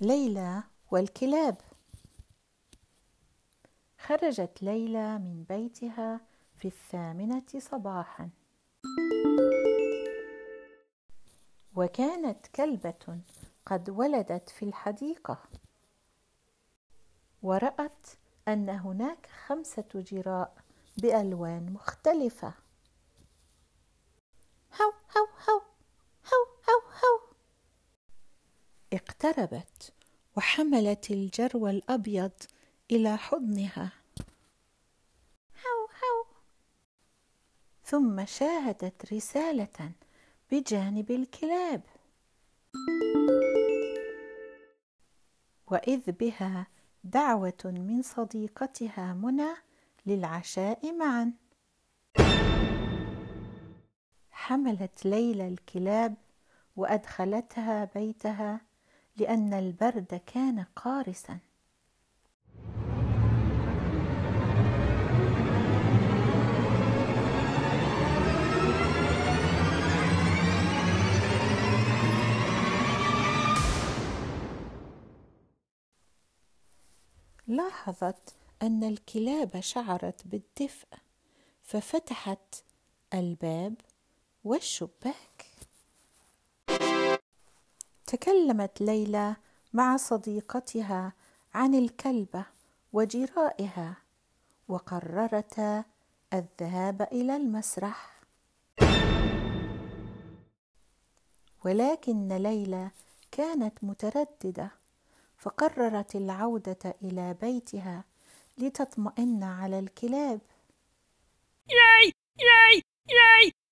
ليلى والكلاب. خرجت ليلى من بيتها في الثامنة صباحا. وكانت كلبة قد ولدت في الحديقة. ورأت أن هناك خمسة جراء بألوان مختلفة هو هو هو هو هو هو اقتربت وحملت الجرو الأبيض إلى حضنها. هو هو ثم شاهدت رسالة بجانب الكلاب. وإذ بها دعوة من صديقتها منى للعشاء معا. حملت ليلى الكلاب وأدخلتها بيتها لأن البرد كان قارسا. لاحظت أن الكلاب شعرت بالدفء ففتحت الباب والشباك. تكلمت ليلى مع صديقتها عن الكلبة وجرائها وقررتا الذهاب إلى المسرح. ولكن ليلى كانت مترددة فقررت العودة إلى بيتها لتطمئن على الكلاب. ياي! ياي! ياي!